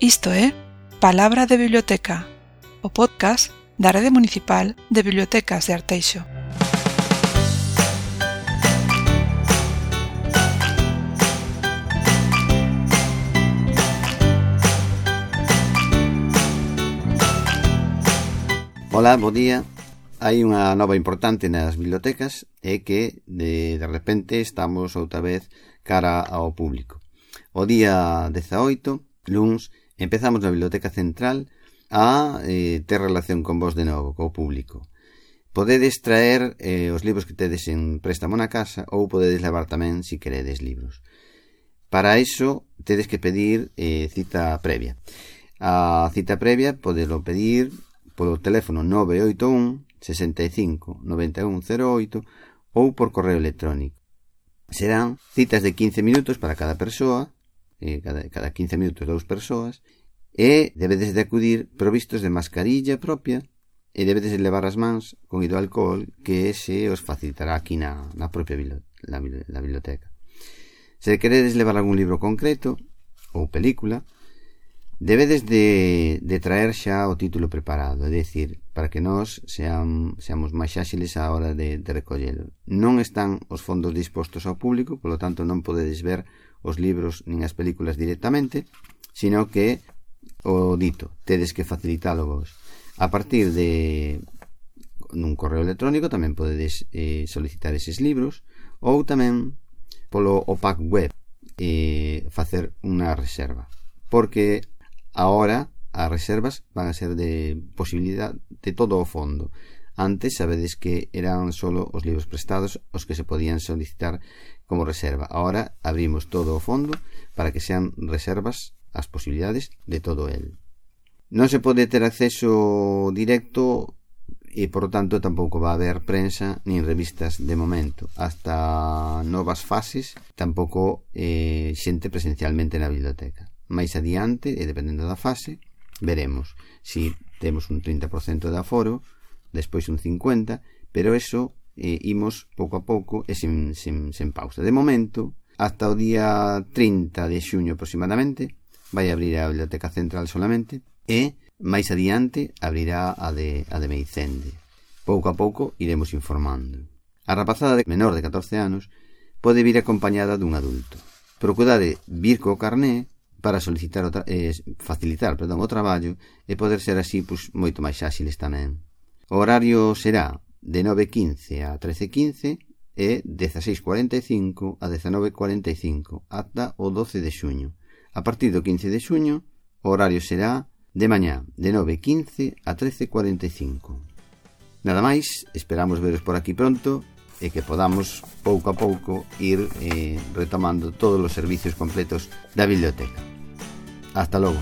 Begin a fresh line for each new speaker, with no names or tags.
Isto é Palabra de Biblioteca, o podcast da Rede Municipal de Bibliotecas de Arteixo.
Ola, bo día. Hai unha nova importante nas bibliotecas e que de, de repente estamos outra vez cara ao público. O día 18, luns, empezamos na Biblioteca Central a eh, ter relación con vos de novo, co público. Podedes traer eh, os libros que tedes en préstamo na casa ou podedes levar tamén, se si queredes, libros. Para iso, tedes que pedir eh, cita previa. A cita previa podelo pedir polo teléfono 981 65 9108 ou por correo electrónico. Serán citas de 15 minutos para cada persoa eh, cada, cada 15 minutos dous persoas, e debedes de acudir provistos de mascarilla propia e debedes de levar as mans con hidroalcohol que se os facilitará aquí na, na propia bilo, la, la biblioteca. Se queredes levar algún libro concreto ou película, debedes de, de traer xa o título preparado, é dicir, para que nós sean, seamos máis áxiles á hora de, de recollelo. Non están os fondos dispostos ao público, polo tanto non podedes ver os libros nin as películas directamente, sino que o dito, tedes que facilitalo vos. A partir de nun correo electrónico tamén podedes eh, solicitar eses libros ou tamén polo opac web eh, facer unha reserva porque ahora as reservas van a ser de posibilidad de todo o fondo antes sabedes que eran solo os libros prestados os que se podían solicitar como reserva. Ahora abrimos todo o fondo para que sean reservas as posibilidades de todo el. Non se pode ter acceso directo e, por tanto, tampouco va a haber prensa nin revistas de momento. Hasta novas fases, tampouco eh, xente presencialmente na biblioteca. Mais adiante, e dependendo da fase, veremos si temos un 30% de aforo, despois un 50%, pero eso eh, imos pouco a pouco e sen, sen, sen pausa. De momento, hasta o día 30 de xuño aproximadamente, vai abrir a Biblioteca Central solamente e máis adiante abrirá a de, a de Meicende. Pouco a pouco iremos informando. A rapazada de menor de 14 anos pode vir acompañada dun adulto. Procurade vir co carné para solicitar o eh, facilitar perdón, o traballo e poder ser así pois, moito máis áxiles tamén. O horario será de 9.15 a 13.15 e 16.45 a 19.45 ata o 12 de xuño. A partir do 15 de xuño, o horario será de mañá de 9.15 a 13.45. Nada máis, esperamos veros por aquí pronto e que podamos pouco a pouco ir eh, retomando todos os servicios completos da biblioteca. Hasta logo.